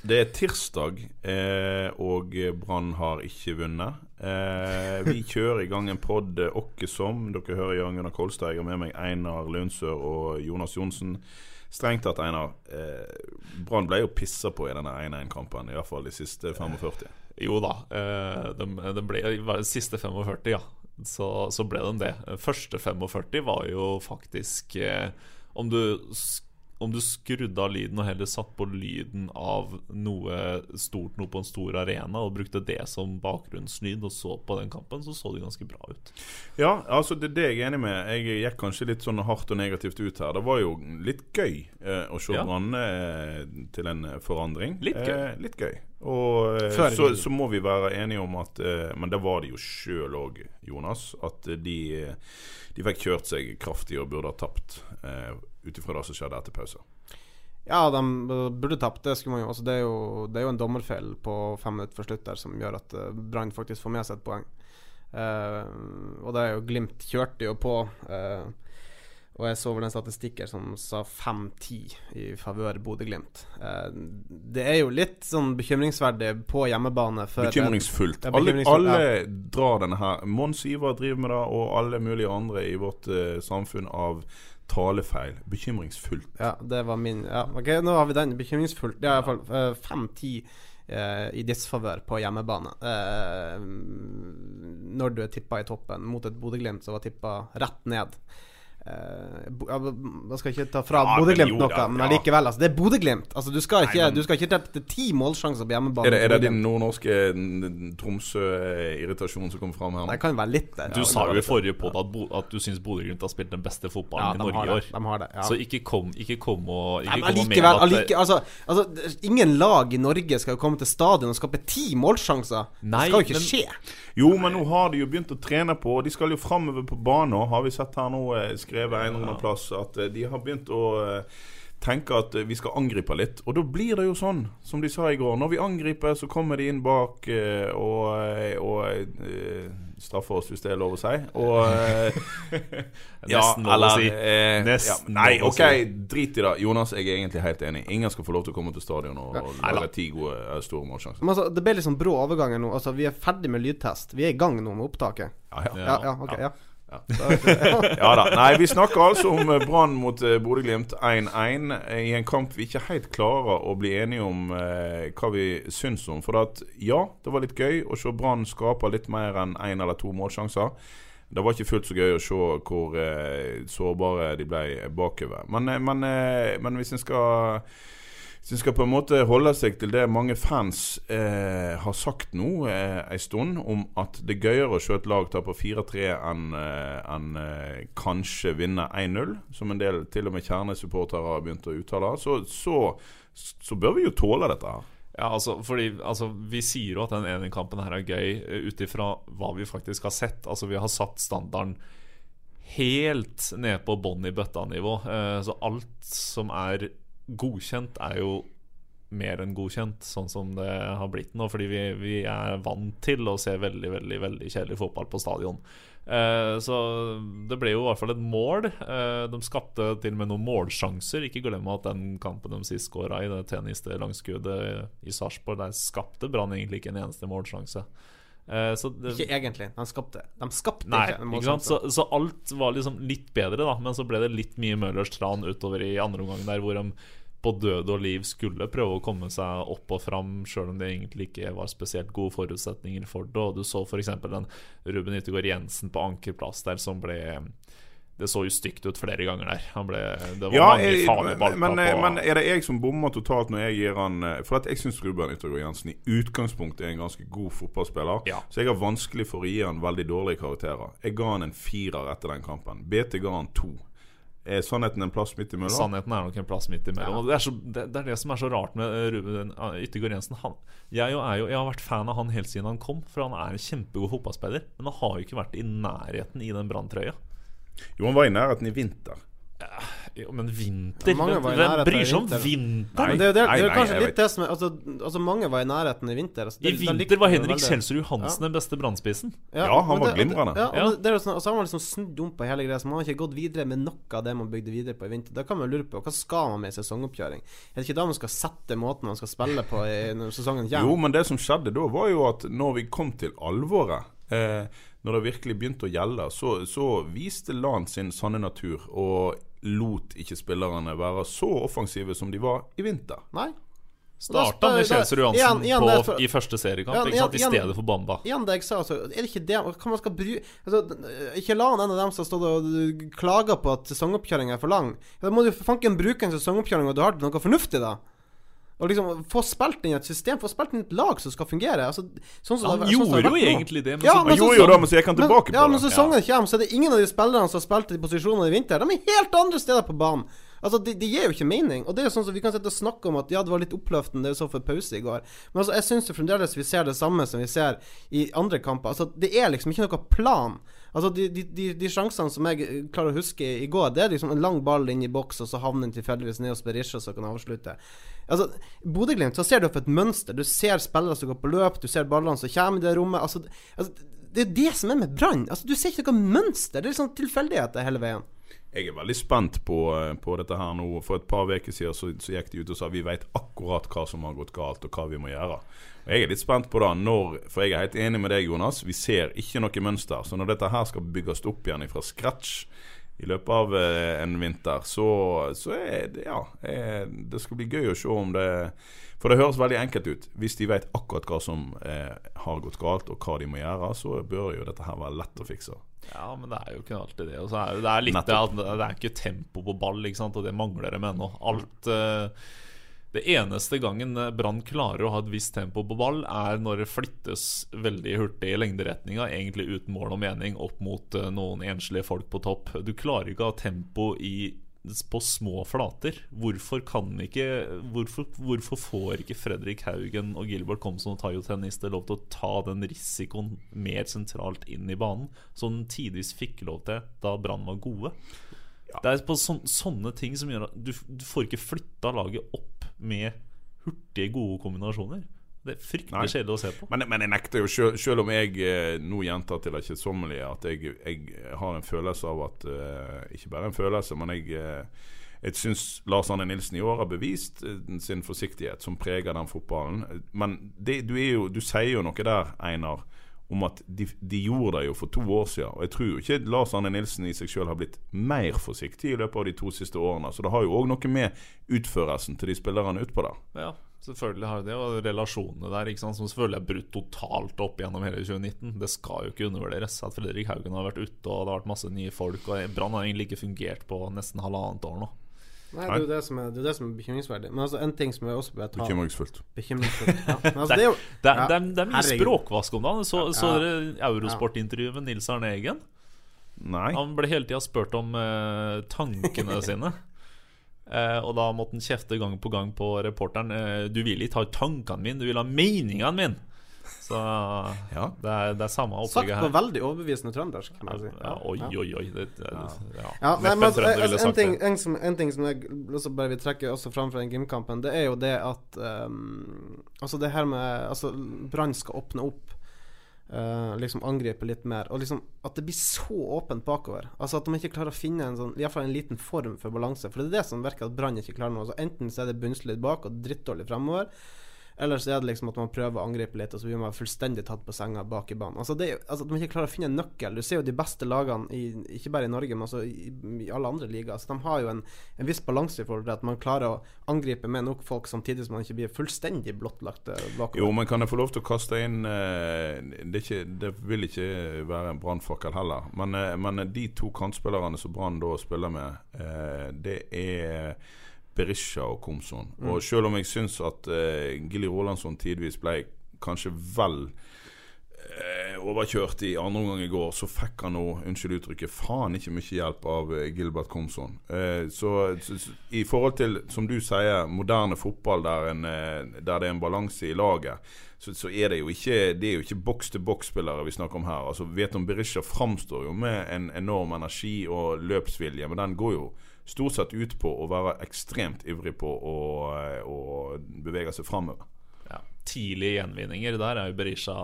Det er tirsdag, eh, og Brann har ikke vunnet. Eh, vi kjører i gang en pod åkke som. Dere hører Jørgen Gunnar Kolstad. Jeg har med meg Einar Lundsør og Jonas Johnsen. Strengt tatt, Einar. Eh, Brann ble jo pissa på i denne 1-1-kampen, i hvert fall de siste 45. Jo da, eh, de, de ble de siste 45, ja. Så, så ble de det. Første 45 var jo faktisk eh, Om du sk- om du skrudde av lyden og heller satt på lyden av noe stort noe på en stor arena og brukte det som bakgrunnslyd og så på den kampen, så så det ganske bra ut. Ja, altså det er det jeg er enig med. Jeg gikk kanskje litt sånn hardt og negativt ut her. Det var jo litt gøy eh, å se Ja. Brann eh, til en forandring. Litt gøy. Eh, litt gøy. Og eh, så, så må vi være enige om at eh, Men det var de jo sjøl òg, Jonas. At eh, de, de fikk kjørt seg kraftig og burde ha tapt. Eh, Ut ifra det som skjedde etter pause. Ja, de burde tapt. Det skulle man jo altså, det, er jo, det er jo en dommerfeil på fem minutter før slutt der som gjør at uh, Brann faktisk får med seg et poeng. Uh, og det er jo Glimt kjørte jo på. Uh, og jeg så vel en statistikker som sa 5-10 i favør Bodø-Glimt. Eh, det er jo litt sånn bekymringsverdig på hjemmebane. For Bekymringsfullt. Det, Alle, bekymringsfullt, alle drar denne her. Mons Ivar driver med det, og alle mulige andre i vårt eh, samfunn av talefeil. Bekymringsfullt. Ja, det var min Ja, ok, nå har vi den. Bekymringsfullt. Det er iallfall uh, 5-10 eh, i disfavør på hjemmebane. Eh, når du er tippa i toppen mot et Bodø-Glimt som var tippa rett ned. Eh, Man skal ikke ta fra Ja, Bodø-Glimt noe, da, men ja. allikevel. Altså, det er Bodø-Glimt. Altså, du skal ikke, Nei, men- du skal ikke treffe ti målsjanser på hjemmebane. Er det, er det din nordnorske Tromsø-irritasjon som kommer fram her nå? Det kan være litt der. Du ja, sa jo i forrige podd at, at du syns Bodø-Glimt har spilt den beste fotballen i Norge i år. De har det ja. Så ikke kom, ikke kom og ikke Nei, men kom og allikevel, det- allike, altså, altså, ingen lag i Norge skal jo komme til stadion og skape ti målsjanser. Nei, det skal jo ikke men- skje. Jo, men nå har de jo begynt å trene på og De skal jo framover på banen. Har vi sett her nå eh, skrevet en eller annen plass at eh, de har begynt å eh, tenke at eh, vi skal angripe litt. Og da blir det jo sånn, som de sa i går. Når vi angriper, så kommer de inn bak og, og straffer oss, hvis det er lov å si. Og ja, Nesten lov å si. eh, Nesten ja, Nei, OK, drit i det. Jonas, jeg er egentlig helt enig. Ingen skal få lov til å komme til stadion og, og lage ti gode, store målsjanser. Men altså, det ble litt sånn brå overganger nå. Altså, Vi er ferdig med lydtest. Vi er i gang nå med opptaket. Ja, ja. Ja, ja, ok, ja. Ja da. Nei, vi snakker altså om eh, Brann mot eh, Bodø-Glimt 1-1 eh, i en kamp vi ikke helt klarer å bli enige om eh, hva vi syns om. For at, ja, det var litt gøy å se Brann skape litt mer enn én en eller to målsjanser. Det var ikke fullt så gøy å se hvor eh, sårbare de ble bakover. Men, men, eh, men hvis en skal hvis en skal på en måte holde seg til det mange fans eh, har sagt nå eh, en stund, om at det er gøyere å se et lag ta på 4-3 enn eh, enn, eh, kanskje vinne 1-0, som en del til og med kjernesupportere har begynt å uttale, så, så, så bør vi jo tåle dette her. Ja, altså, fordi altså, Vi sier jo at den ene kampen her er gøy eh, ut ifra hva vi faktisk har sett. Altså Vi har satt standarden helt ned på bånn i bøtta-nivå. Eh, så alt som er godkjent, er jo mer enn godkjent, sånn som det har blitt nå. Fordi vi, vi er vant til å se veldig veldig, veldig kjedelig fotball på stadion. Eh, så det ble jo i hvert fall et mål. Eh, de skapte til og med noen målsjanser. Ikke glem at den kampen de sist skåra i det tjeneste langskuddet i Sarpsborg, der skapte Brann egentlig ikke en eneste målsjanse. Eh, så det, Ikke egentlig. De skapte De skapte Nei, ikke en sant? Så, så alt var liksom litt bedre, da. Men så ble det litt mye Møllers tran utover i andre omgang der, hvor de på død og liv skulle prøve å komme seg opp og fram, sjøl om det egentlig ikke var spesielt gode forutsetninger for det. Og du så f.eks. den Ruben Yttergård Jensen på ankerplass der som ble Det så jo stygt ut flere ganger der. Han ble, det var Ja, mange farlige men, balker men, på men er det jeg som bommer totalt når jeg gir han eh, For at jeg syns Ruben Yttergård Jensen i utgangspunktet er en ganske god fotballspiller. Ja. Så jeg har vanskelig for å gi han veldig dårlige karakterer. Jeg ga han en firer etter den kampen. BT ga han to. Er sannheten en plass midt imellom? Sannheten er nok en plass midt imellom. Ja. det, er så, det, det er det som er så rart med eh, Ruben eh, Yttergård Jensen. Han, jeg, jo jo, jeg har vært fan av han helt siden han kom, for han er en kjempegod fotballspiller. Men han har jo ikke vært i nærheten i den branntrøya. Jo, han var i nærheten i vinter. Jo, men vinter? Hvem, var bryr i seg om vinter. Det er kanskje litt det som altså, altså, mange var i nærheten i vinter. Altså, det- I vinter var Henrik Kjelsrud Johansen den beste brannspissen. Ja, han var det- glimrende. Ja, Ja. og det, det er sånn, og så har man liksom snudd om på hele greia. Så man har ikke gått videre med noe av det man bygde videre på i vinter. Da kan man lure på hva skal man med i sesongoppkjøring? Er det ikke da man skal sette måten man skal spille på i, når sesongen kommer? Jo, men det som skjedde da, var jo at når vi kom til alvoret, eh, når det virkelig begynte å gjelde, så, så viste LAN sin sanne natur og lot ikke spillerne være så offensive som de var i vinter. Nei? Starta med Kjelser Kjelsrud Johansen igjen- igjen på, for- i første seriekamp, igjen, ikke sant? i igjen- stedet for Bamba. Igjen det jeg sa, altså, er det ikke det Hva man skal bry altså, Ikke la han en av dem som har stått og klaga på at sesongoppkjøringa er for lang. Da må du fanken bruke en sesongoppkjøring, og du har noe fornuftig, da. Og liksom få spilt inn i et system, få spilt inn et lag som skal fungere. Altså, sånn som Han det, gjorde sånn som det jo egentlig det, men Ja, så men Han så- gjorde jo det, men så gikk han Men, tilbake ja, på men det. sesongen kommer, så er det ingen av de spillerne som har spilt i posisjoner i vinter. De er helt andre steder på banen. Altså, Det de gir jo ikke mening. Og det er jo sånn som Vi kan sitte og snakke om at ja, det var litt oppløftende, det vi så for pause i går. Men altså, jeg syns fremdeles vi ser det samme som vi ser i andre kamper. Altså, Det er liksom ikke noe plan. Altså, De, de, de, sjansene som jeg eh, klarer å huske i går, det er liksom en lang ball inn i boks, og så havner den tilfeldigvis ned hos Berisha, så kan avslutte. Altså, Bodø-Glimt, så ser du opp et mønster. Du ser spillere som går på løp, du ser ballene som kommer i det rommet. Altså, altså Det er det som er med Brann. Altså, du ser ikke noe mønster. Det er liksom tilfeldigheter hele veien. Jeg er veldig spent på, eh, på dette her nå. For et par uker siden så, så gikk de ut og sa vi vet akkurat hva som har gått galt, og hva vi må gjøre. Og Jeg er litt spent på det når For jeg er helt enig med deg, Jonas. Vi ser ikke noe mønster. Så når dette her skal bygges opp igjen fra scratch i løpet av eh, en vinter, så, så er det Ja. Er, det skal bli gøy å se om det For det høres veldig enkelt ut. Hvis de vet akkurat hva som eh, har gått galt, og hva de må gjøre, så bør jo dette her være lett å fikse. Ja, men det er jo ikke alltid det. Og så er det, det er litt det er, det er ikke tempo på ball, og det mangler dem ennå. Alt uh, Det eneste gangen Brann klarer å ha et visst tempo på ball, er når det flyttes veldig hurtig i lengderetninga, egentlig uten mål og mening, opp mot uh, noen enslige folk på topp. Du klarer ikke å ha tempo i på små flater. Hvorfor kan ikke Hvorfor, hvorfor får ikke Fredrik Haugen og Gilbert Komson og Tayo Tennister lov til å ta den risikoen mer sentralt inn i banen, som de tidvis fikk lov til da Brann var gode? Det er på sån, sånne ting som gjør at du, du får ikke flytta laget opp med hurtige, gode kombinasjoner. Det er fryktelig kjedelig å se på. Men, men jeg nekter jo, selv, selv om jeg eh, nå gjentar til det kjedsommelige at jeg, jeg har en følelse av at eh, Ikke bare en følelse, men jeg eh, jeg syns Lars Arne Nilsen i år har bevist eh, sin forsiktighet, som preger den fotballen. Men det, du, jo, du sier jo noe der, Einar, om at de, de gjorde det jo for to år siden. Og jeg tror jo ikke Lars Arne Nilsen i seg selv har blitt mer forsiktig i løpet av de to siste årene. Så det har jo òg noe med utførelsen til de spillerne utpå der. Ja, selvfølgelig har det Og relasjonene der, ikke sant som selvfølgelig er brutt totalt opp gjennom hele 2019. Det skal jo ikke undervurderes. At Fredrik Haugen har vært ute, og det har vært masse nye folk. Og Brann har egentlig ikke fungert på nesten halvannet år nå. Nei, det er jo det som er, det er, det som er bekymringsverdig. Men altså, en ting som jeg også bør ta Bekymringsfullt. Bekymringsfullt. Ja. Altså, Det, det er jo det, er- ja, det, er, er mye herregud. språkvask om dagen. Så, så Ja. dere Eurosport-intervjuet med Nils Arne Eggen? Nei. Han ble hele tida spurt om uh, tankene sine. Eh, og da måtte han kjefte gang på gang på reporteren. Eh, 'Du vil ikke ha tankene mine, du vil ha meningene mine'. Så Ja. det, er, det er samme Sagt på veldig overbevisende trøndersk, kan jeg si. Ja, oi, oi, oi. Det, det, ja. Ja, nei, men en altså, en, ting, en, som, en ting som jeg også bare vil trekke også fram fra den gymkampen, det er jo det at um, Altså det her med Altså Brann skal åpne opp. Eh, liksom angripe litt mer. Og liksom at det blir så åpent bakover. Altså At de ikke klarer å finne en sånn I hvert fall en liten form for balanse. For det er det som virker at Brann ikke klarer nå. Altså Enten så er det bunnsolid bak og drittdårlig fremover. Eller så er det liksom at man prøver å angripe litt, og så blir man fullstendig tatt på senga bak i banen. Altså, det altså At man ikke klarer å finne en nøkkel. Du ser jo de beste lagene, i, ikke bare i Norge, men også i, i alle andre ligaer. Altså, de har jo en, en viss balanse i forhold til at man klarer å angripe med nok folk, samtidig som man ikke blir fullstendig blottlagt eh, bakover. Jo, men kan jeg få lov til å kaste inn eh, det, ikke, det vil ikke være en brannfakkel heller. Men, eh, men de to kantspillerne som Brann da spiller med, det er Berisha og Komson. Og selv om jeg syns at eh, Gilly Rolandsson tidvis ble kanskje vel eh, overkjørt i andre omgang i går, så fikk han nå, unnskyld uttrykket, faen ikke mye hjelp av eh, Gilbert Komson. Eh, så, så, så i forhold til, som du sier, moderne fotball der, en, eh, der det er en balanse i laget, så, så er det jo ikke Det er jo ikke boks-til-boks-spillere vi snakker om her. Altså Veton Berisha framstår jo med en enorm energi og løpsvilje, men den går jo stort sett ut på å være ekstremt ivrig på å, å bevege seg framover. Ja, tidlige gjenvinninger. Der er jo Berisha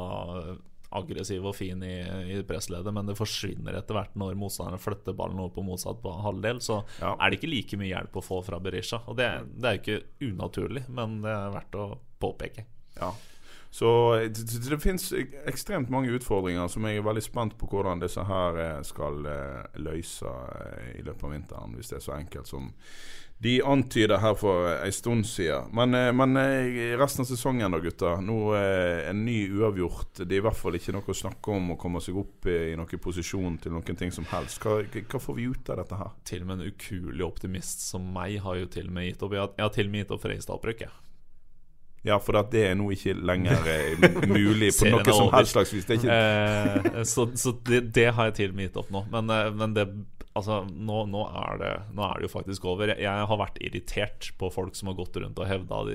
aggressiv og fin i, i pressledet, men det forsvinner etter hvert når motstanderen flytter ballen over på motsatt på halvdel. Så Ja. er det ikke like mye hjelp å få fra Berisha. Og det, det er jo ikke unaturlig, men det er verdt å påpeke. Ja. Så det, finnes ekstremt mange utfordringer som jeg er veldig spent på hvordan disse her eh, skal eh, løse eh, i løpet av vinteren, hvis det er så enkelt som de antyder her for en stund siden. Men, men resten av sesongen da, gutter. Nå er en ny uavgjort. Det er i hvert fall ikke noe å snakke om å komme seg opp i, noen posisjon til noen ting som helst. Hva, hva får vi ut av dette her? Til og med en ukuelig optimist som meg har jo til og med gitt opp. Jeg har, til og med gitt opp Fredrikstad-opprykket. Ja, for at det er nå ikke lenger eh, mulig på noe som helst slags vis. Det Eh, så så det, det har jeg til og med gitt opp nå. Men, eh, men det Altså, nå, nå, er det, nå er det jo faktisk over. Jeg, jeg har vært irritert på folk som har gått rundt og hevda de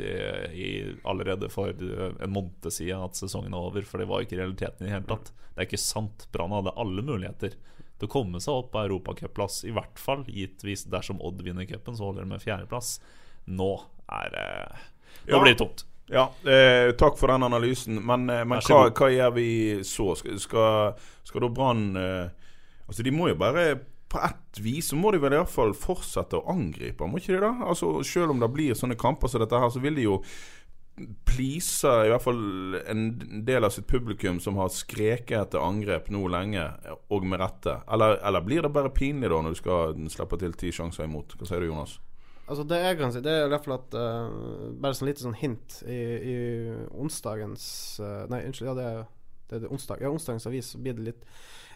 i, allerede for eh, en måned siden at sesongen er over, for det var ikke realiteten i det hele tatt. Det er ikke sant. Brann hadde alle muligheter til å komme seg opp på europacupplass, i hvert fall gitt hvis dersom Odd vinner cupen, så holder de med fjerdeplass. Nå er det Nå Ja. blir det tungt. Ja, eh, takk for den analysen. Men, eh, men hva, hva gjør vi så? Skal, skal, skal da Brann eh, Altså, de må jo bare På ett vis så må de vel iallfall fortsette å angripe, må ikke de da? Altså, Selv om det blir sånne kamper som dette her, så vil de jo please i hvert fall en del av sitt publikum som har skreket etter angrep nå lenge, og med rette. Eller, eller blir det bare pinlig da når du skal slippe til ti sjanser imot? Hva sier du, Jonas? Altså Det jeg kan si, det er i hvert fall at uh, Bare sånn lite sånn hint i, i onsdagens uh, Nei, unnskyld. Ja, det er, det er det onsdag. Ja, onsdagens avis så blir det litt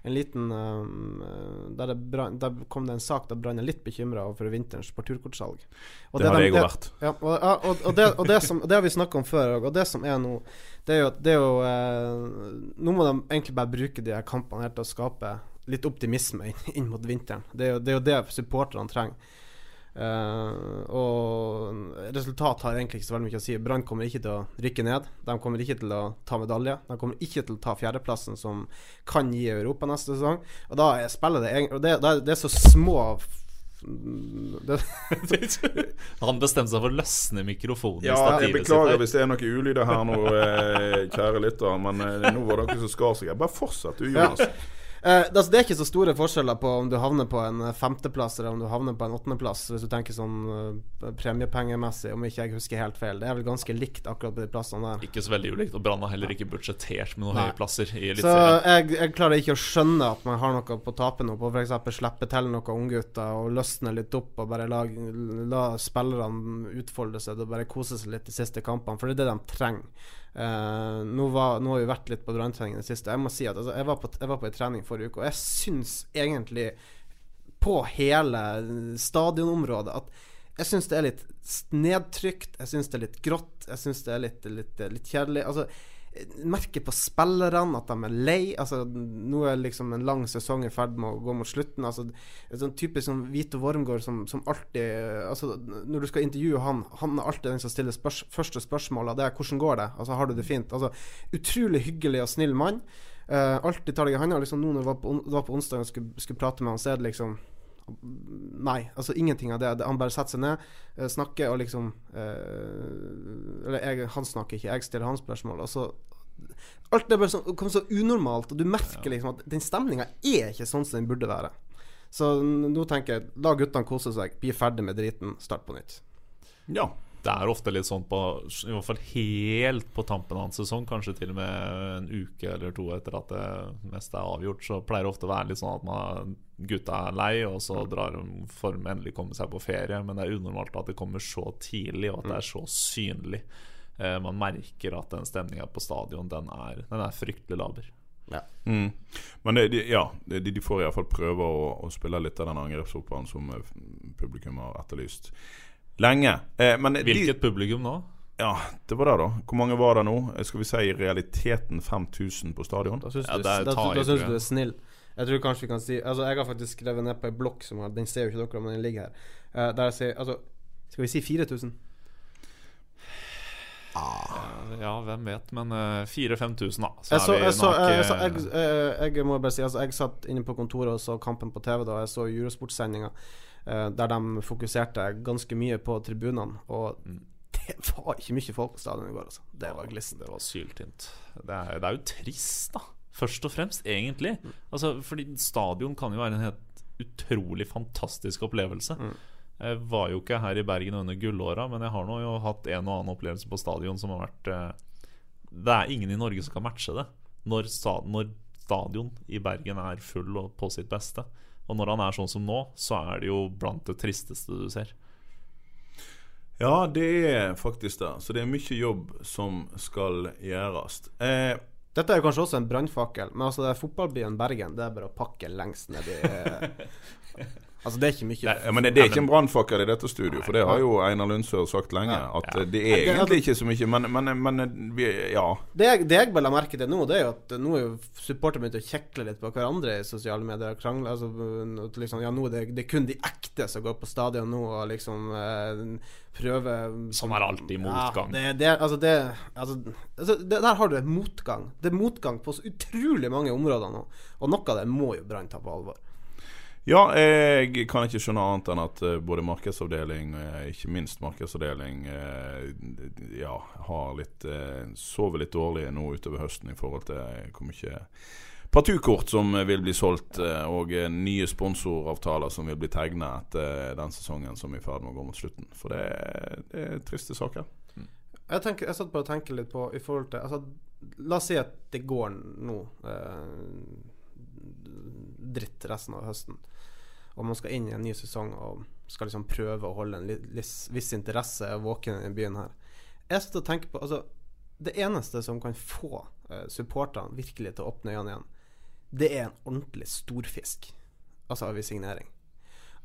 en liten um, der, det brann, der kom det en sak der Brann er litt bekymra over vinterens parturkortsalg. Og Det har de- jeg òg vært. Ja, og, og, og, det, og, det som, det har vi snakka om før òg. Og det som er nå, det er jo at det eh, Nå må de egentlig bare bruke de her kampene her til å skape litt optimisme inn, inn mot vinteren. Det er jo det, er jo det supporterne trenger. Eh, og resultat har egentlig ikke så veldig mye å si. Brann kommer ikke til å rykke ned. De kommer ikke til å ta medalje. De kommer ikke til å ta fjerdeplassen, som kan gi Europa neste sesong. Og da er spillet det egentlig det, det, er- så små det, Han bestemte seg for å løsne mikrofonen Ja, jeg stativet sitt. beklager hvis det er noe ulyder her nå, eh, kjære lytter. Men eh, nå var det noe som skar seg. Bare fortsett du, Ja. Jonas. Eh, altså, det er ikke så store forskjeller på om du havner på en eh, femteplass eller om du havner på en åttendeplass, hvis du tenker sånn uh, premiepengemessig, om ikke jeg husker helt feil. Det er vel ganske likt akkurat på de plassene der. Ikke så veldig ulikt. Og Brann har heller ikke budsjettert med noen Nei. høye plasser i Så jeg, jeg klarer ikke å skjønne at man har noe på å tape noe på f.eks. slippe til noen unggutter og løsne litt opp og bare la, la spillerne utfolde seg og bare kose seg litt de siste kampene, for det er det de trenger. Eh, nå, var, nå har vi vært litt på branntrening i det siste. Jeg må si at altså, jeg, var på, jeg var på en trening forrige uke, og jeg syns egentlig på hele stadionområdet at jeg syns det er litt nedtrykt, jeg syns det er litt grått, jeg syns det er litt, litt, litt kjedelig. Altså, merker på spillerne at de er lei. Altså, nå er liksom en lang sesong i ferd med å gå mot slutten. Altså, en sånn typisk sånn Vito Wormgård som, som alltid altså, Når du skal intervjue han, han er alltid den som stiller spørs, første spørsmål, det er 'hvordan går det?' Altså, 'har du det fint?' Altså, utrolig hyggelig og snill mann. Uh, alltid tar deg i handa. Liksom, nå når det var på, det på onsdag og skulle, skulle prate med han, så er det liksom Nei, altså ingenting av det. Han bare setter seg ned, eh, snakker og liksom eh, Eller jeg, han snakker ikke, jeg stiller hans spørsmål, og så Alt det bare så, kommer så unormalt, og du merker liksom at den stemninga er ikke sånn som den burde være. Så nå tenker jeg, la guttene kose seg, bli ferdig med driten, start på nytt. Ja. Det er ofte litt sånn på I hvert fall helt på tampen av en sesong, kanskje til og med en uke eller to etter at det meste er avgjort, så pleier det ofte å være litt sånn at man, gutta er lei, og så drar de for å endelig komme seg på ferie. Men det er unormalt at det kommer så tidlig, og at det er så synlig. Eh, man merker at den stemninga på stadion, den er, den er fryktelig laber. Mm. Men det, de, ja, de, de får iallfall prøve å, å spille litt av den angrepsfotballen som eh, publikum har etterlyst lenge. Eh, men de, Hvilket publikum nå? Ja, det var det, da. Hvor mange var det nå? Skal vi si i realiteten 5000 på stadion? Da syns Ja, du, du er snill. Jeg tror kanskje vi kan si Altså Jeg har faktisk skrevet ned på ei blokk som har Den ser jo ikke dere, men den ligger her. Uh, der jeg sier Altså, skal vi si 4000? Ja, hvem vet, men uh, 4000-5000, da. Så Jeg, så, jeg, så, jeg, eh, så, jeg, jeg, må bare si Altså Jeg satt inne på kontoret og så kampen på TV da jeg så Eurosportsendinga, uh, der de fokuserte ganske mye på tribunene. Og Mm. det var ikke mye folk på stadionet i går, altså. Det var glissent. Det var syltynt. Det det er jo trist, da. Først og fremst, egentlig. Altså, fordi stadion kan jo være en helt utrolig fantastisk opplevelse. Jeg var jo ikke her i Bergen under gullåra, men jeg har nå jo hatt en og annen opplevelse på stadion som har vært eh, Det er ingen i Norge som kan matche det. Når, sta, når stadion i Bergen er full og på sitt beste. Og når han er sånn som nå, så er det jo blant det tristeste du ser. Ja, det er faktisk det. Så det er mye jobb som skal gjøres. Eh, Dette er kanskje også en brannfakkel, men altså det er fotballbyen Bergen, det er bare å pakke lengst nedi Altså, det er ikke mye Nei, men det, det er ikke en brannfakkel i dette studio, for det har jo Einar Lundsør sagt lenge. At eh, det er egentlig ikke så mye, men, men, men vi, ja. Det jeg, det jeg bare la merke til nå, det er jo at nå er jo supporterne begynt å kjekle litt på hverandre i sosiale medier. og Krangle, altså, liksom, ja, nå er det, det er kun de ekte som går på stadion nå og liksom eh, prøver Som er alltid motgang. Ja, det, det, altså, det, altså, altså, det, Der har du motgang. Det er motgang på så utrolig mange områder nå. Og noe av det må jo Brann ta på alvor. Ja, jeg kan ikke skjønne annet enn at eh, både markedsavdeling, eh, ikke minst markedsavdeling, eh, ja, har litt sover litt dårlig nå utover høsten i forhold til hvor mye partukort som vil bli solgt, og nye sponsoravtaler som vil bli tegna etter den sesongen som er i ferd med å gå mot slutten. For det, det er triste saker. Jeg, tenker, jeg satt bare og tenkte litt på i forhold til altså, La oss si at det går nå eh, dritt resten av høsten, og man skal inn i en ny sesong og skal liksom prøve å holde en viss interesse våken i byen her. Jeg sitter og tenker på altså, Det eneste som kan få eh, supporterne virkelig til å åpne øynene igjen, det er en ordentlig storfisk. Altså av signering.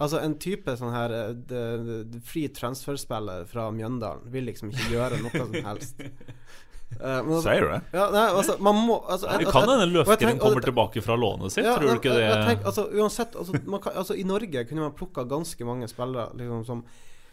Altså En type sånn her eh, de- de- fri transferspiller fra Mjøndalen vil liksom ikke gjøre noe som helst. Eh, men altså- Sier du det? Ja, nei, altså, man må altså, Det jeg- kan jeg- hende Løfgren kommer tilbake fra lånet sitt. ja, Tror du ikke det? jeg tenker, altså, uansett, altså, man kan, altså, I Norge kunne man plukka ganske mange spillere liksom, som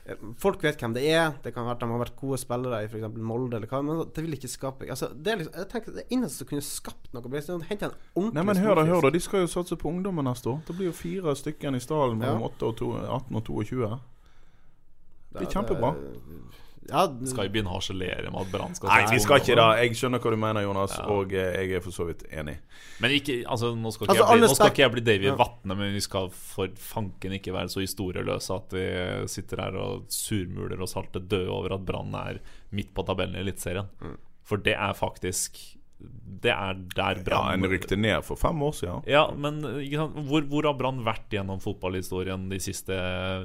eh, Folk vet hvem det er. Det kan være at de har vært gode spillere i f.eks. Molde, eller hva, men det vil ikke skape altså, det, er liksom, jeg tenker, det eneste som kunne skapt noe, ble å hente en ordentlig Nei, men hør da, hør da. De skal jo satse på ungdommen neste år. Det blir jo fire stykker i stallen mellom Ja. 8 og 2, 18 og 22. Det blir kjempebra. kjempebra. Ja, Skal vi begynne å harselere med at Brann skal Nei, vi skal ikke da, det. Jeg skjønner hva du mener, Jonas, og eh, jeg er for så vidt enig. Men ikke, altså, nå skal ikke, Altså, jeg, bli, nå skal ikke jeg bli Davy Ja. Vatne, men vi skal for fanken ikke være så historieløse at vi sitter her og surmuler oss halvt døde over at Brann er midt på tabellen i Eliteserien. Mm. For det er faktisk Det er der Brann Ja, En rykte ned for fem år siden. Ja, men ikke sant? Hvor, hvor har Brann vært gjennom fotballhistorien de siste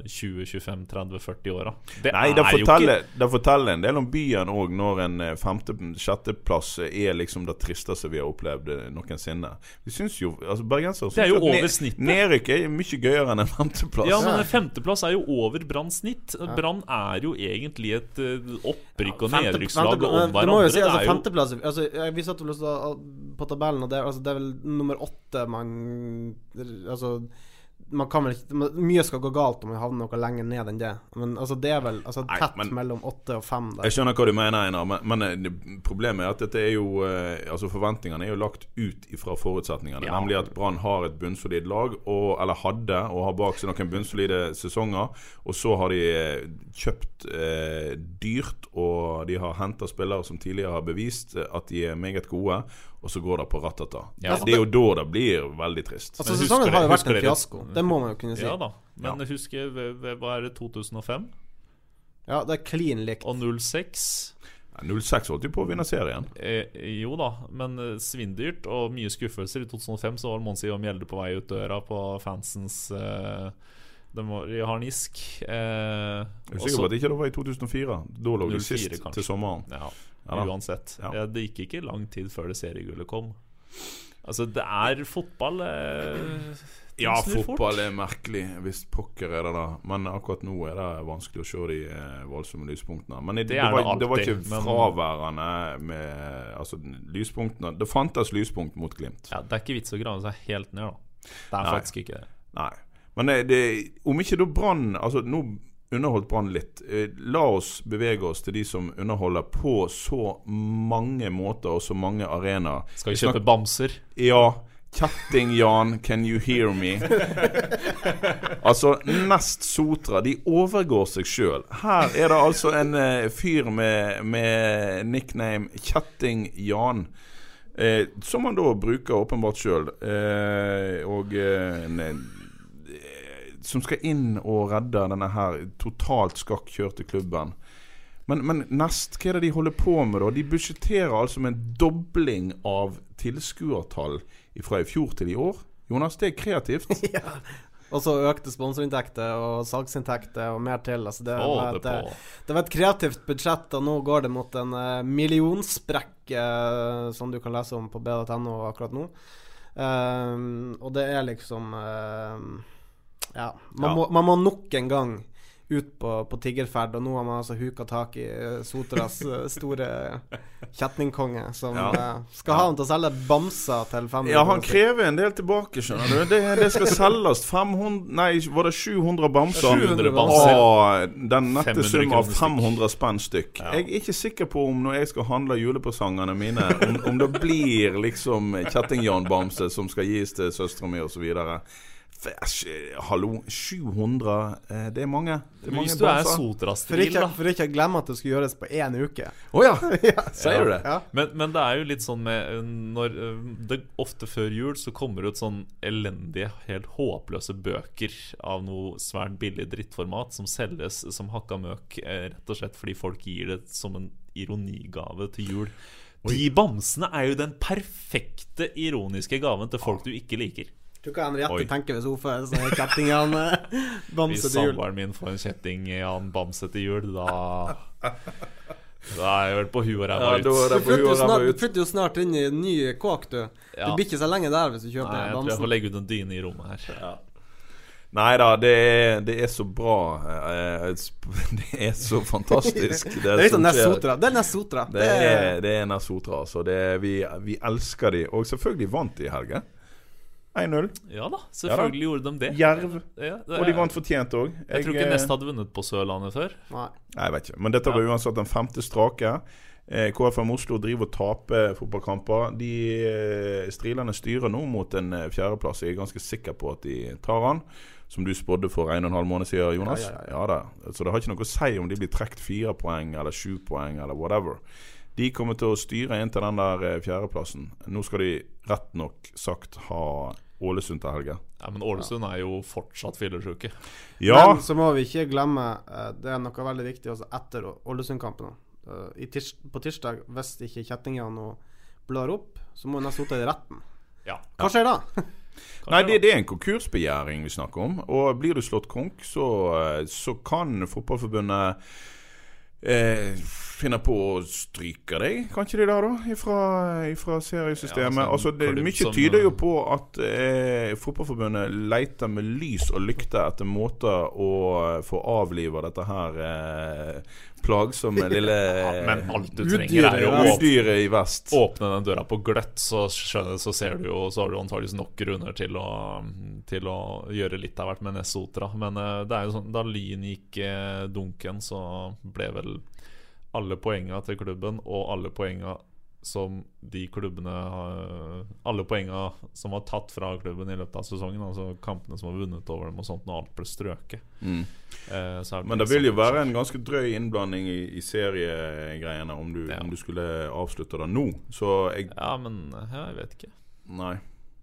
20-25-30-40 åra? Det Nei, det er forteller, ikke det forteller en del om byen òg, når en eh, femte-sjetteplass er liksom det tristeste vi har opplevd eh, noensinne. Vi syns jo altså Bergensere er syns jo at over ne- snittet. Nedrykk er mye gøyere enn en femteplass. Ja, men femteplass er jo over Branns snitt. Brann er jo egentlig et eh, opprykk og Femte- nedrykkslag femte- om Det må jo hverandre. si, altså, femteplass altså, Vi satt vel også på tabellen, og det, altså, det er vel nummer åtte man Altså man kan vel ikke Mye skal gå galt om man havner noe lenger ned enn det. Men altså, det er vel altså, Nei, tett men- mellom åtte og fem der. Jeg skjønner hva du mener, Einar, men, men eh, problemet er at dette er jo eh, Altså Forventningene er jo lagt ut ifra forutsetningene. Ja. Nemlig at Brann har et bunnsolid lag, og, eller hadde, og har bak seg noen bunnsolide sesonger. Og så har de eh, kjøpt eh, dyrt, og de har henta spillere som tidligere har bevist at de er meget gode, og så går det på ratata. Ja. Det er jo da det blir veldig trist. Altså Men Sesongen har jo vært en fiasko. Det må man jo kunne si. Ja da. Men ja. husker Hva er det 2005 Ja, det er klin likt. og 06? 06 holdt jo på å vinne serien. Eh, jo da, men eh, svindyrt og mye skuffelser. I 2005 så var Monsi og Mjelde på vei ut døra på fansens eh, De var i harnisk. Eh, Jeg er sikker på at det ikke var i 2004. Da lå vi sist kanskje. til sommeren. Ja, Ja uansett. Ja. Det gikk ikke lang tid før det seriegullet kom. Altså, det er fotball eh, Ja, fotball fort. er merkelig. Hvis pokker er det da. Men akkurat nå er det vanskelig å se de eh, voldsomme lyspunktene. Men det, Det det, var, det det var ikke fraværende med Altså, lyspunktene Det fantes lyspunkt mot Glimt. Ja, Det er ikke vits å grave seg helt ned, da. Det er Nei. faktisk ikke det. Nei. Men det, det, om ikke da Brann Altså, nå underholdt Brann litt. Eh, La oss bevege oss til de som underholder på så mange måter og så mange arenaer. Skal vi kjøpe bamser? Ja. Kjetting-Jan, can you hear me? altså, Nest Sotra, de overgår seg sjøl. Her er det altså en uh, fyr med, med nickname Kjetting-Jan. Eh, som han da bruker åpenbart sjøl. Eh, og eh, eh, Som skal inn og redde denne her totalt skakkjørte klubben. Men, men Nest, hva er det de holder på med, da? De budsjetterer altså med en dobling av tilskuertall fra i fjor til i år. Jonas, det er kreativt. ja. Og så økte sponsorinntekter og salgsinntekter og mer til. Altså det, var et, på. det var et kreativt budsjett, og nå går det mot en uh, millionsprekk, eh, som du kan lese om på bd.no akkurat nå. Um, og det er liksom ehm, Ja. Man, Ja. Må, man må nok en gang ut på, på tiggerferd, og nå har man altså huka tak i Soteras Sotras eh, store kjetningkonge, som Ja. eh, skal ha han til å selge bamser til 500 Ja, han krever en del tilbake, skjønner du. Det, det skal selges 500 Nei, var det 700 bamser? 700 bamser. Og den nette sum av 500 spenn stykk. Jeg er ikke sikker på om når jeg skal handle julepresangene mine, om, om det blir liksom Kjetting-Jan-bamse som skal gis til søstera mi osv. Hallo, 700 eh, Det er mange. Det er mange Hvis du er ikke, da. for ikke å glemme at det skulle gjøres på én uke. Å ja. Sier du det? Ja. Men, men det er jo litt sånn med uh, Når uh, det Ofte før jul så kommer det ut sånn elendige, helt håpløse bøker av noe svært billig drittformat som selges som hakka møk, eh, rett og slett fordi folk gir det som en ironigave til jul. De bamsene er jo den perfekte ironiske gaven til folk du ikke liker. Tror ikke Henriette tenker hvis hun får sånne kjettingene bamse til jul. Hvis samboeren min får en kjetting i han bamse til jul, da Da er jeg vel på huet og ræva Ja, ut. er Du flytter jo snart, du flytter jo snart inn i en ny kåk, du. Ja. Du blir ikke så lenge der hvis du kjøper Nei, jeg tror jeg får legge ut en dyne i rommet her. Nei da, det er, det er så bra. eh, Det er så fantastisk. Det er litt som sånn Nest. Sotra. Det er Nest Sotra. Det er, det er Nest Sotra, altså. Er, vi, vi elsker de. Og selvfølgelig vant de i helga. 1-0. Ja da, selvfølgelig gjorde de det. Jerv. Ja, det Og de vant fortjent òg. Jeg tror ikke Nest hadde vunnet på Sørlandet før. Nei. Nei, jeg vet ikke. Men dette var uansett den femte strake. Eh, KFM Oslo driver og taper fotballkamper. De eh, Strilene styrer nå mot en eh, fjerdeplass. Jeg er ganske sikker på at de tar han. Som du spådde for en og en halv måned siden, Jonas. Ja, ja, da. Så det har ikke noe å si om de blir trukket fire poeng eller sju poeng eller whatever. De kommer til å styre inn til den der eh, fjerdeplassen. Nå skal de rett nok sagt ha Ålesund til helga. Ja, Men Ålesund er jo fortsatt fyllesyke. Ja, Men så må vi ikke glemme eh, Det er noe veldig viktig også etter Ålesund-kampen. Eh, tirs på tirsdag, hvis ikke kjettingene nå blar opp, så må Nest Sotra i retten. Ja. Hva skjer da? Nei, det, det er en konkursbegjæring vi snakker om. Og blir du slått konk, så, så kan Fotballforbundet eh, finne på å stryke deg, kan ikke de da, da? Ifra, ifra seriesystemet. Ja, altså, altså, det, mye tyder jo på at eh, Fotballforbundet leter med lys og lykte etter måter å eh, få avliva dette her eh, plagsomme lille Men alt du trenger, er jo ja. åpne, i vest. åpne den døra på gløtt, så, så ser du jo Så har du antakeligvis nok grunner til å, til å gjøre litt av hvert med Nessotra. Men eh, det er jo sånn da Lyn gikk eh, dunken, så ble vel alle poenga til klubben og alle poenga som de klubbene har- Alle poenga som var tatt fra klubben i løpet av sesongen, altså kampene som var vunnet over dem og sånt, når alt ble strøket. Mm. Eh, så er Men det vil jo være en ganske drøy innblanding i, i seriegreiene om du, Ja. om du skulle avslutte det nå. Så jeg Ja, men jeg vet ikke. Nei.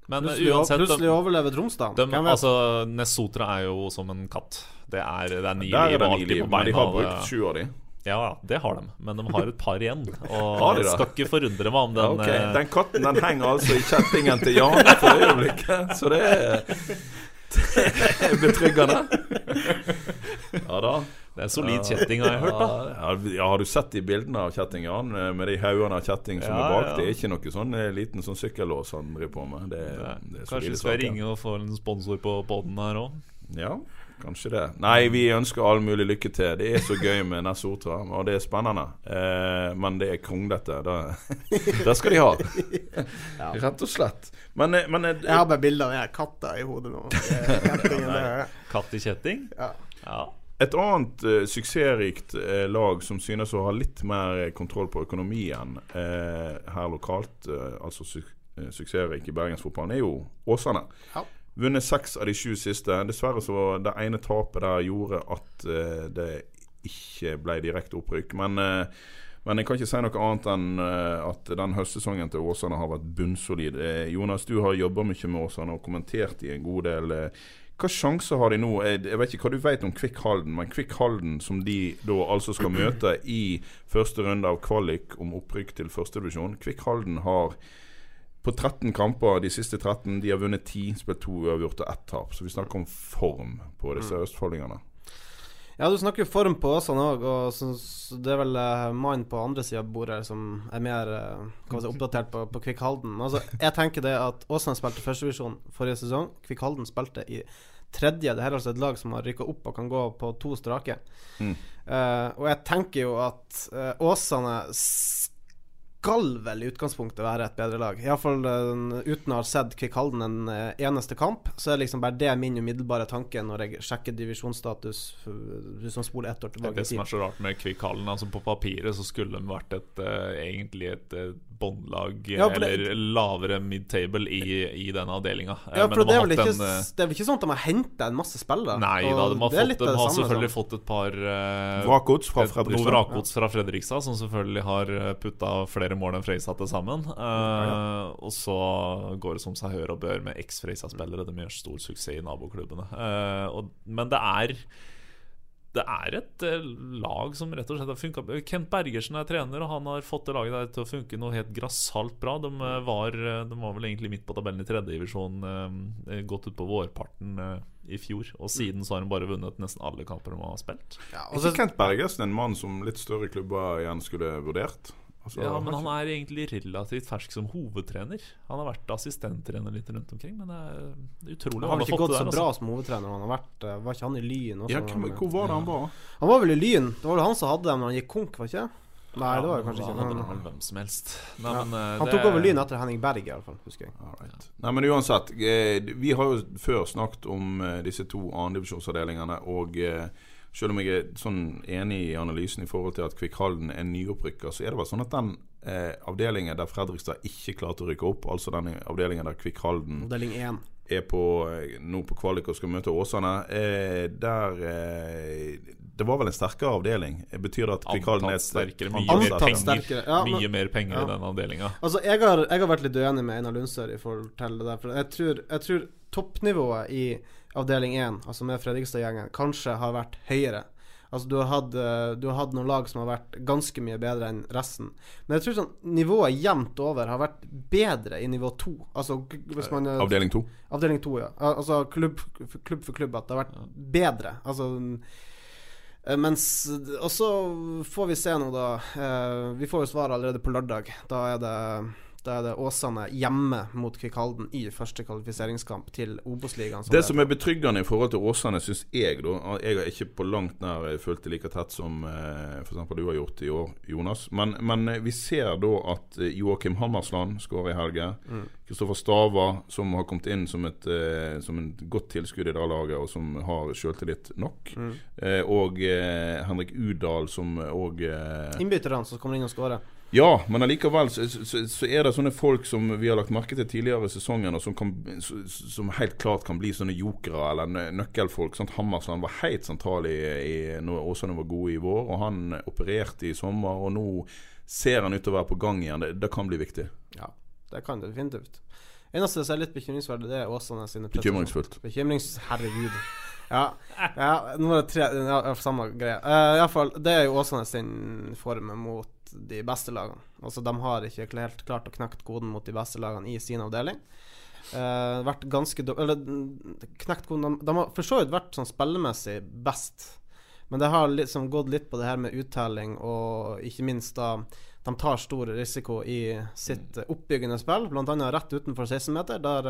Men Plutselig, uansett plutselig overlever Tromsdal. De, altså, Nessotra er jo som en katt. Det er, det er ni liv det alltid på men de har brukt Det- sju av de. Ja, ja, det har de. Men de har et par igjen. Og Har de det? skal ikke forundre meg om den ja, okay. Den katten den henger altså i kjettingen til Jan for øyeblikket, så det er, det er betryggende. Ja da. Det er en solid kjetting, har jeg hørt. da Ja, ja, Har du sett de bildene av kjetting, Jan? Eh, Med de haugene av kjetting som Ja, er bak? ja. Det er ikke noe sånn eh, liten sånn sykkellås han driver på med. Det, det er Kanskje vi skal ringe og få en sponsor på poden her òg? Ja, kanskje det. Nei, vi ønsker all mulig lykke til. Det er så gøy med Nessotra, og det er spennende. Eh, men det er kronglete. Det, det skal de ha. Rett og slett. Men, eh, men eh, Jeg har bare bilder av katter katta i hodet nå. Katt i kjetting? Ja. Ja. Et annet uh, suksessrikt uh, lag som synes å ha litt mer kontroll på økonomien uh, her lokalt, altså su suksessrik i bergensfotballen, er jo Åsane. Ja. Vunnet seks av de sju siste. Dessverre så det ene tapet der gjorde at uh, det ikke ble direkte opprykk. Men, uh, men jeg kan ikke si noe annet enn uh, at den høstsesongen til Åsane har vært bunnsolid. Jonas, du har jobba mye med Åsane og kommentert i en god del. Hva sjanser har de nå? Jeg vet ikke hva du vet om Kvikk Halden, men Kvikk Halden som de da altså skal møte i første runde av kvalik om opprykk til førstedivisjon. Kvikk Halden har på 13 kamper, de siste 13, de har vunnet 10, spilt to uavgjort og ett tap. Så vi snakker om form på disse østfoldingene. Ja, du snakker jo form på Åsane òg, og det er vel uh, mannen på andre sida av bordet som er mer eh, si, oppdatert på, på Kvikk Halden. Altså, jeg tenker det at Åsane spilte førstevisjon forrige sesong. Kvikk Halden spilte i tredje. Det her er altså et lag som har rykka opp og kan gå på to strake. Mm. Uh, og jeg tenker jo at Åsane skal vel i utgangspunktet være et bedre lag. Iallfall uh, uten å ha sett Kvikk Halden en eh, eneste kamp, så er liksom bare det min umiddelbare tanke når jeg sjekker divisjonsstatus hvis man spoler ett år tilbake i tilbake det som er så rart med Kvikkhallen. Altså på papiret så skulle de vært et eh, egentlig et uh, båndlag Ja, eller lavere mid-table i, i den avdelinga. Eh, Ja, men for de det er, vel ikke, en, eh, det er vel ikke sånn at de har henta en masse spillere? Nei da, de har, fått, de har selvfølgelig sånn. fått et par uh, Vrakgods fra Noe Fredrikstad. vrakgods fra Fredrikstad, som selvfølgelig har putta flere mål enn Freisa til sammen. Eh, Og så går det som seg hør og bør med eks-Freisa-spillere. De gjør stor suksess i naboklubbene. Uh, og, men det er det er et eh, lag som rett og slett har funka Kent Bergersen er trener, og han har fått det laget der til å funke noe helt grassat bra. De, eh, var, eh, de var vel egentlig midt på tabellen i tredjedivisjon, uh, gått ut på vårparten eh, i fjor. Og siden så har de bare vunnet nesten alle kamper de har spilt. Ja, og så- ikke Kent Bergersen en mann som litt større klubber igjen skulle vurdert? Altså, Ja, men han er egentlig relativt fersk som hovedtrener. Han har vært assistenttrener litt rundt omkring, men det er utrolig han har ikke gått så bra Altså. som hovedtrener. Han har vært, eh, var ikke han i Lyn også? ja, hvem, hvor var det han var? Han var vel i Lyn? Det var vel han som hadde dem når han gikk konk, var ikke Nei, Nei, det var jo kanskje han, ikke. han hvem som helst. Nei, ja. men, uh, Han tok over Lyn etter Henning Berg, i alle fall, husker jeg. Alright. Nei, men uansett. Eh, vi har jo før snakket om disse to andredivisjonsavdelingene Og eh, selv om jeg er sånn enig i analysen i forhold til at Kvikkhalden er nyopprykker, så er det vel sånn at den eh, avdelingen der Fredrikstad ikke klarte å rykke opp, altså den avdelingen der Kvikkhalden Avdeling 1. er på, eh, nå på kvalik og skal møte Åsane, eh, der eh, Det var vel en sterkere avdeling? Eh, Betyr det at Kvikkhalden er sterkere. Mye mer penger, sterkere. Ja, men- mye mer penger ja. i den avdelinga. Altså, jeg har, jeg har vært litt uenig med Einar Lundsør i forhold til det der. For jeg tror, jeg tror toppnivået i avdeling 1, altså med Fredrikstad-gjengen, kanskje har vært høyere. Altså du har, hatt, eh, du har hatt noen lag som har vært ganske mye bedre enn resten. Men jeg tror sånn nivået jevnt over har vært bedre i nivå 2. Altså man eh, avdeling to? Avdeling 2, ja. Altså klubb, klubb for klubb. At det har vært bedre. Altså eh, mens Og så får vi se nå, da. Vi får jo svar allerede på lørdag. Da er det da er det Åsane hjemme mot Kvikalden i første kvalifiseringskamp til Obos-ligaen. Det som er betryggende i forhold til Åsane, syns jeg da Jeg har ikke på langt nær fulgt det like tett som eh, f.eks. du har gjort i år, Jonas. Men, men eh, vi ser da at eh, Joakim Hammersland skårer i helga. Kristoffer Stava, som har kommet inn som et, eh, som et godt tilskudd i det laget, og som har selvtillit nok. Eh, og eh, Henrik Udal, som òg eh, Innbytterne som kommer inn og skårer. Ja, men allikevel så, så, så er det sånne folk som vi har lagt merke til tidligere i sesongen, og som, kan, som helt klart kan bli sånne jokere eller nøkkelfolk. Sant? Hammersland var helt sentral i, i når Åsane var gode i vår, og han opererte i sommer. Og nå ser han ut til å være på gang igjen. Det, det kan bli viktig. Ja, det kan det definitivt. Eneste som er litt bekymringsverdig, det er Åsane sine. Bekymringsfullt. Bekymrings... Herregud. Ja, ja nå er det tre ja, ja, Samme greie. Uh, Iallfall, det er jo Åsane sin form mot de beste lagene. Altså, de har ikke helt klart å knekke koden mot de beste lagene i sin avdeling. Uh, vært ganske Eller mm, knekt koden de, de har for så vidt vært sånn spillemessig best, Men det har liksom gått litt på det her med uttelling, og ikke minst da de tar stor risiko i sitt oppbyggende spill, bl.a. rett utenfor 16-meter, der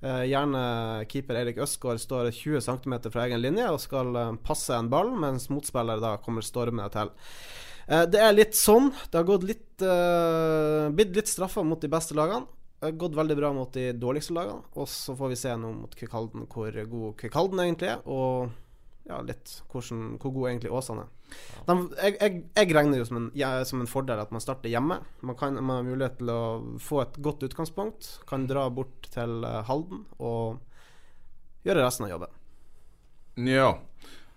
eh, gjerne keeper Eirik Østgaard står 20 cm fra egen linje og skal eh, passe en ball, mens motspiller da kommer stormende til. Eh, det er litt sånn. Det har gått litt eh, blitt litt straffa mot de beste lagene. Det har gått veldig bra mot de dårligste lagene. Og så får vi se nå mot Kvikalden hvor god Kvikalden egentlig er, og ja, litt hvordan, hvor god egentlig Åsane er. De, jeg, jeg, jeg regner jo som en, ja, som en fordel at man starter hjemme. Man, kan, man har mulighet til å få et godt utgangspunkt. Kan dra bort til eh, Halden og gjøre resten av jobben. Ja,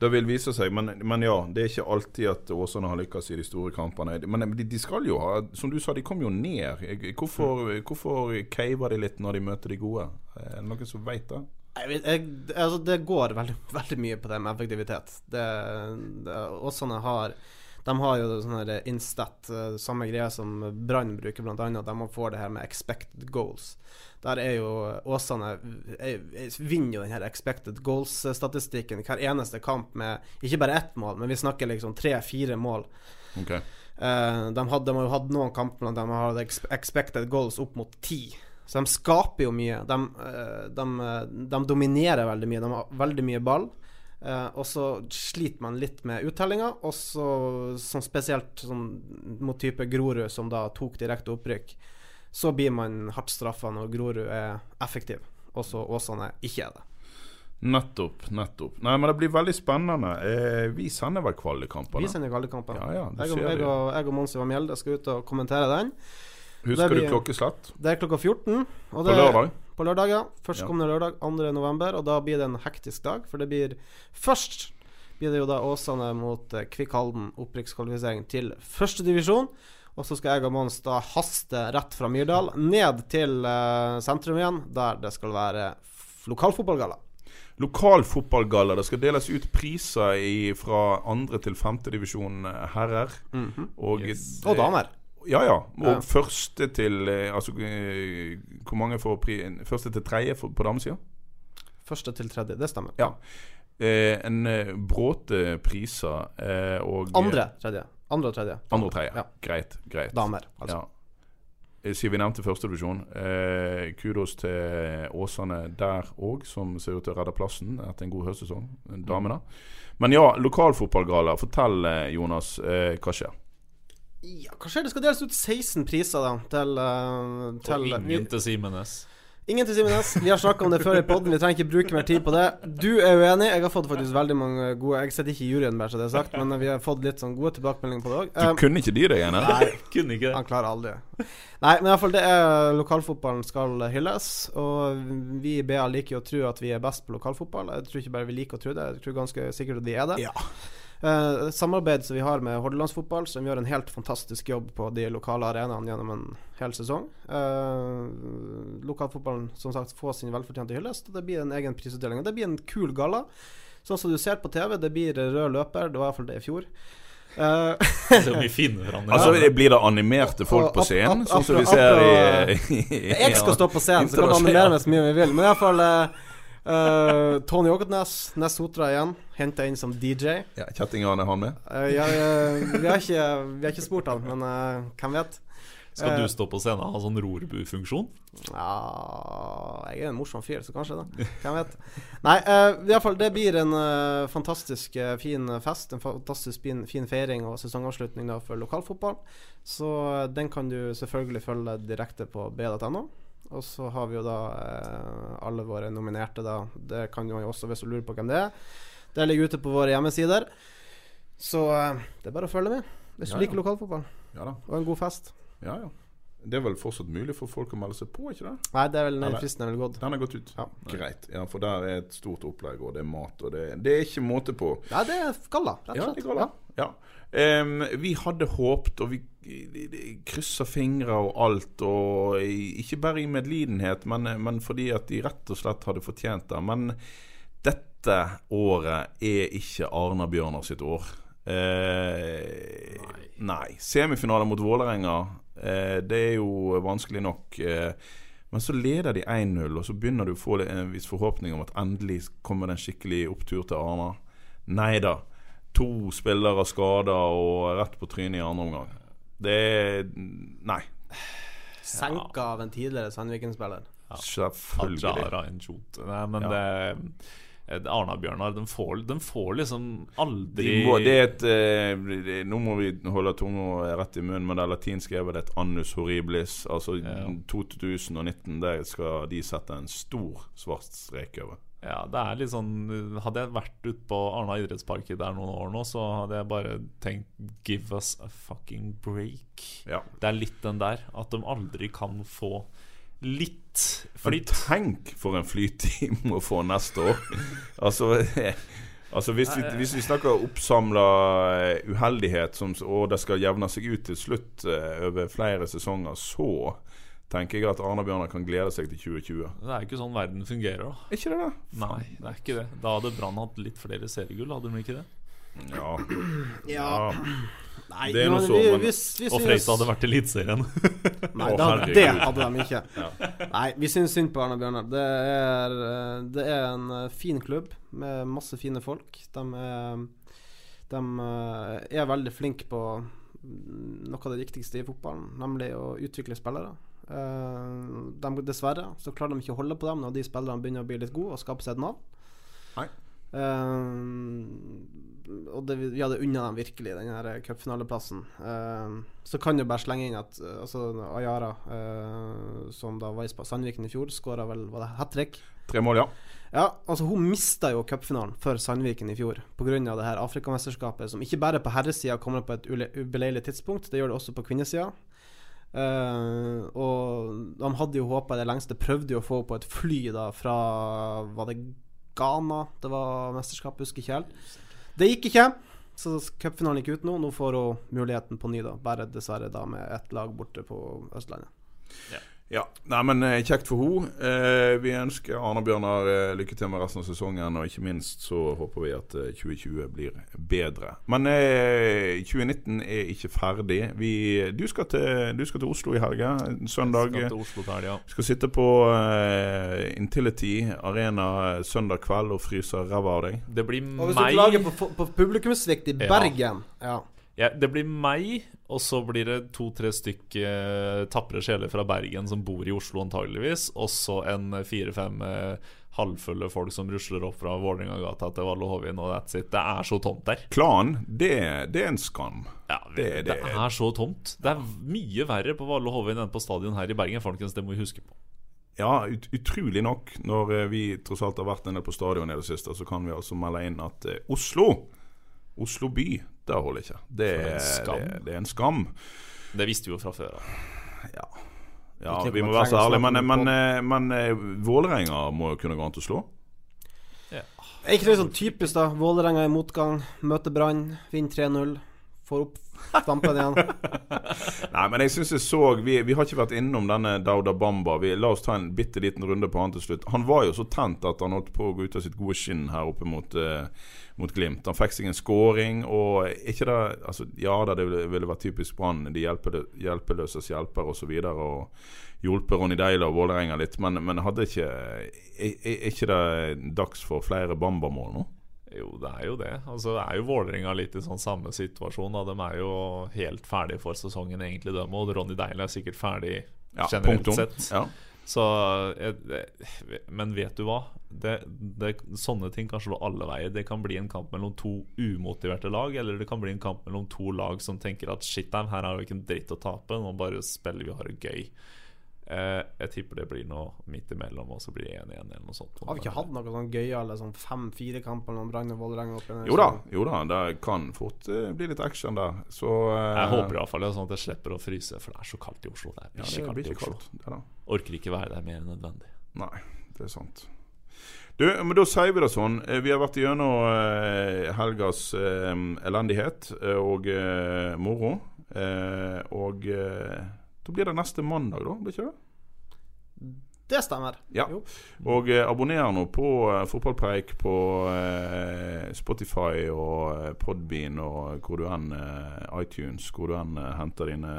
det vil vise seg. Men, men ja, det er ikke alltid at Åsane har lykkes i de store kampene. Men de, de skal jo ha Som du sa, de kom jo ned. Hvorfor, hvorfor caver de litt når de møter de gode? Er det noen som veit det? Jeg, jeg, altså det går veldig, veldig mye på det med effektivitet. Åsane har De har jo sånn Instat, eh, samme greie som Brann bruker, annet. De får det her med expected goals. Der er jo Åsane er, er, vinner jo den her expected goals-statistikken hver eneste kamp med ikke bare ett mål, men vi snakker liksom tre-fire mål. Okay. Eh, de, hadde, de har jo hatt noen kamper blant dem har expected goals opp mot ti. Så de skaper jo mye. De, eh, de, eh, de dominerer veldig mye. De har veldig mye ball. Eh, og så sliter man litt med uttellinga, og så sånn spesielt sånn, mot type Grorud, som da tok direkte opprykk, så blir man hardt straffa når Grorud er effektiv, og så Åsane ikke er det. Nettopp, nettopp. Nei, men det blir veldig spennende. Eh, vi sender vel kvalikkampene? Vi sender kvalikkampen. Ja, ja, det jeg, og- jeg, og- jeg og Monsi van Mjelde skal ut og kommentere den. Husker blir- du klokkeslett? Det er klokka 14. Og På lørdag? På lørdag, ja. Førstkommende lørdag, 2. november. Og da blir det en hektisk dag, for det blir Først blir det jo da Åsane mot Kvikkhalden Kvikk Halden, opprykkskvalifisering til førstedivisjon. Og så skal jeg og Mons da haste rett fra Myrdal ned til eh, sentrum igjen, der det skal være lokalfotballgalla. Lokalfotballgalla. Det skal deles ut priser i, fra andre til femte divisjon Mm -hmm. Og, Yes. Og damer. Ja, ja. Og Ja. første til eh, Altså eh, Hvor mange får pri Første til tredje på damesida? Første til tredje, det stemmer. Ja. Eh, en eh, bråte priser eh, og Andre tredje. Andre og tredje. Andre og tredje. Ja. Greit. greit Damer, altså. Ja. Siden vi nevnte førstedivisjon, eh, kudos til Åsane der òg, som ser ut til å redde plassen etter en god høstsesong. Damene. Men ja, lokalfotballgala. Fortell, Jonas, eh, hva skjer? Ja, hva skjer? Det skal deles ut 16 priser da til, eh, Og ingen til Simenes. Ingen til Simen S. Vi har snakka om det før i poden, vi trenger ikke bruke mer tid på det. Du er uenig. Jeg har fått faktisk veldig mange gode Jeg sitter ikke i juryen, bare så det er sagt, men vi har fått litt sånn gode tilbakemeldinger på det Du um, kunne ikke de det igjen? nei, Kunne ikke han klarer aldri. Nei, men i hvert fall det er lokalfotballen skal hylles. Og vi i BA liker jo å tro at vi er best på lokalfotball. Jeg tror ikke bare vi liker å tro det, jeg tror ganske sikkert at vi er det. Ja. Eh, samarbeid som vi har med Hordalandsfotball, som gjør en helt fantastisk jobb på de lokale arenaene gjennom en hel sesong. Eh, lokalfotballen som sagt får sin velfortjente hyllest, og det blir en egen prisutdeling. Og det blir en kul galla. Sånn som du ser på TV, det blir rød løper. Det var iallfall det i fjor. Uh, Så vi finner det. Altså, Blir det animerte folk på scenen, sånn som vi ser i, i jeg skal stå på scenen, så kan du animere meg så mye vi vil. Men iallfall uh, Tony Ågotnes, Ness Otra igjen, henta inn som DJ. Ja, Kjettingene er han med? Uh, ja, vi, har ikke, vi har ikke spurt han, men uh, hvem vet? Skal du stå på scenen og ha sånn rorbu-funksjon? Ja Jeg er en morsom fyr, så kanskje det. Hvem vet. Nei, uh, i hvert fall det blir en uh, fantastisk uh, fin fest. En fantastisk fin, fin feiring og sesongavslutning da for lokalfotball. Så den kan du selvfølgelig følge direkte på b.no. Og så har vi jo da eh, alle våre nominerte, da. Det kan jo også hvis du lurer på hvem det er. Det ligger ute på våre hjemmesider. Så eh, det er bare å følge med hvis du Ja, ja. liker lokalfotball Ja og en god fest. Ja, ja. Det er vel fortsatt mulig for folk å melde seg på, ikke det? Nei, det er vel den fristen er vel gått. Den er gått ut. Ja. Greit. Ja, For der er et stort opplegg, og det er mat, og det, det er ikke måte på. Nei, det er galla, rett og slett. Ja, det er galla. Ja. Um, vi hadde håpt, og vi kryssa fingre og alt, og ikke bare i medlidenhet, men, men fordi at de rett og slett hadde fortjent det. Men dette året er ikke Arna Bjørnar sitt år. Eh, nei. Semifinale mot Vålerenga, eh, det er jo vanskelig nok. Eh, men så leder de 1-0, og så begynner du å få en viss forhåpning om at endelig kommer det en skikkelig opptur til Arna. Nei da. To spillere skada og rett på trynet i andre omgang. Det er Nei. Senka av en tidligere Sandviken-spiller. Selvfølgelig. Ajara Nei, men Ja. det eh, Arna-Bjørnar, de får, de får liksom aldri De må, det er et eh, det- Nå må vi holde tunga rett i munnen, men det latinske er vel et annus horribilis. Altså Ja. 2019, der skal de sette en stor svart strek over. Ja, det er litt sånn Hadde jeg vært ute på Arna idrettspark der noen år nå, så hadde jeg bare tenkt Give us a fucking break. Ja. Det er litt den der at de aldri kan få litt Men tenk for en flyt Å må få neste år. altså Altså hvis vi, hvis vi snakker oppsamla uheldighet, som, og det skal jevne seg ut til slutt uh, over flere sesonger, så tenker jeg at Arna-Bjørnar kan glede seg til 2020. Det er ikke sånn verden fungerer, da. Ikke det da? Nei, det er ikke det. Da hadde Brann hatt litt flere seriegull, hadde de ikke det? Ja. Ja. Nei, Det er noe så, men- vi, vi Og synes- Freistad hadde vært i Eliteserien. Nei, Å, det, hadde- det hadde de ikke. Nei, vi syns synd på Arne Bjørnar. Det er, det er en eh, fin klubb med masse fine folk. De er, de eh, er veldig flinke på mm, noe av det viktigste i fotballen, nemlig å utvikle spillere. Eh, De, dessverre så klarer de ikke å holde på dem når de spillerne begynner å bli litt gode og skape seg et navn. Nei. Uh, og det, vi hadde unna dem virkelig den cupfinaleplassen. Uh, så kan du bare slenge inn at altså, Ayara, som da var i Sandviken i fjor, skåra vel var det hat trick. Tre mål, ja. Ja, altså Hun mista jo cupfinalen for Sandviken i fjor pga. det her Afrikamesterskapet, som ikke bare på herresida kommer på et ubeleilig tidspunkt, det gjør det også på kvinnesida. Eh, og de hadde jo håpa det lengste, prøvde jo å få på et fly da fra Var det Ghana det var mesterskap, husker ikke helt. Det gikk ikke. Så cupfinalen gikk ut nå. Nå får hun muligheten på ny, da. Bare dessverre da med ett lag borte på Østlandet. Ja, nei, men eh, Kjekt for henne. Eh, vi ønsker Arne-Bjørnar eh, lykke til med resten av sesongen. Og ikke minst så håper vi at eh, 2020 blir bedre. Men eh, 2019 er ikke ferdig. Vi, du, skal til, du skal til Oslo i helga. Søndag. Jeg Skal til Oslo der, ja. Skal sitte på eh, Intility Arena eh, søndag kveld og fryse ræva av deg. Det blir meg Og hvis du klager på, på publikumssvikt i Ja. Bergen ja. ja, Det blir meg, og så blir det to-tre stykk eh, tapre sjeler fra Bergen som bor i Oslo, antageligvis. Og så en fire-fem eh, halvfulle folk som rusler opp fra Vålerengagata til Valle Hovin, og that's it. Det er så tomt der. Klan, det, det er en skam. Ja, Det- det, det- er så tomt. Det er mye verre på Valle Hovin enn på stadion her i Bergen, folkens. Det må vi huske på. Ja, ut, utrolig nok. Når eh, vi tross alt har vært en del på stadion i det siste, så kan vi altså melde inn at eh, Oslo Oslo by, det holder ikke. Det, er- det, det er en skam. Det visste vi jo fra før av. Ja, ja vi må være så ærlige. Men, men, men, eh, men eh, Vålerenga må jo kunne gå an til å slå. Er ikke det sånn typisk, da? Vålerenga i motgang, møter Brann, vinner 3-0, får opp stampen igjen. Nei, men jeg synes jeg så vi, vi har ikke vært innom denne Dauda Bamba. Vi, la oss ta en bitte liten runde på han til slutt. Han var jo så tent at han holdt på å gå ut av sitt gode skinn her oppe mot, eh, mot Glimt. Han fikk seg en scoring, og ikke det altså, Ja da, det ville, vært typisk Brann. De hjelpelø hjelpeløses hjelper osv. Og, og hjulpet Ronny Deila og Vålerenga litt. Men, men hadde ikke er ikke det dags for flere Bamba-mål nå? Jo, det er jo det. Altså, det er jo Vålerenga litt i sånn samme situasjon. Da. De er jo helt ferdige for sesongen, egentlig, dem. Og Ronny Deila er sikkert ferdig Ja, generelt punktum. sett. Ja. Så Men vet du hva? Det, det, sånne ting kan slå alle veier. Det kan bli en kamp mellom to umotiverte lag, eller det kan bli en kamp mellom to lag som tenker at shit, her har vi ikke en dritt å tape, nå bare spiller vi og har det gøy. Eh, jeg tipper det blir noe midt imellom, og så blir det 1-1 eller noe sånt. Har vi ikke hatt noe sånn gøyale sånn fem-fire-kamper mellom Brann og Vålerenga? Jo da, jo da, det kan fort uh, bli litt action der. Så uh, Jeg håper iallfall sånn at jeg slipper å fryse, for det er så kaldt i Oslo. Det er ja, ikke det kaldt i Oslo. kaldt. Det. Orker ikke være der mer enn nødvendig. Nei, det er sant. Du, men Da sier vi det sånn. Eh, Vi har vært gjennom eh, helgas eh, elendighet og eh, moro. Eh, og da blir det neste mandag, da? Blir ikke det? Det stemmer. Ja. Og eh, abonner nå på eh, Fotballpreik på eh, Spotify og eh, Podbean og hvor du enn eh, iTunes, hvor du enn eh, henter dine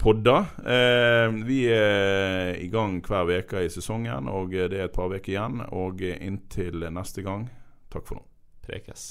podder. Eh, vi er i gang hver uke i sesongen, og det er et par uker igjen. Og inntil neste gang, takk for nå. Prekes.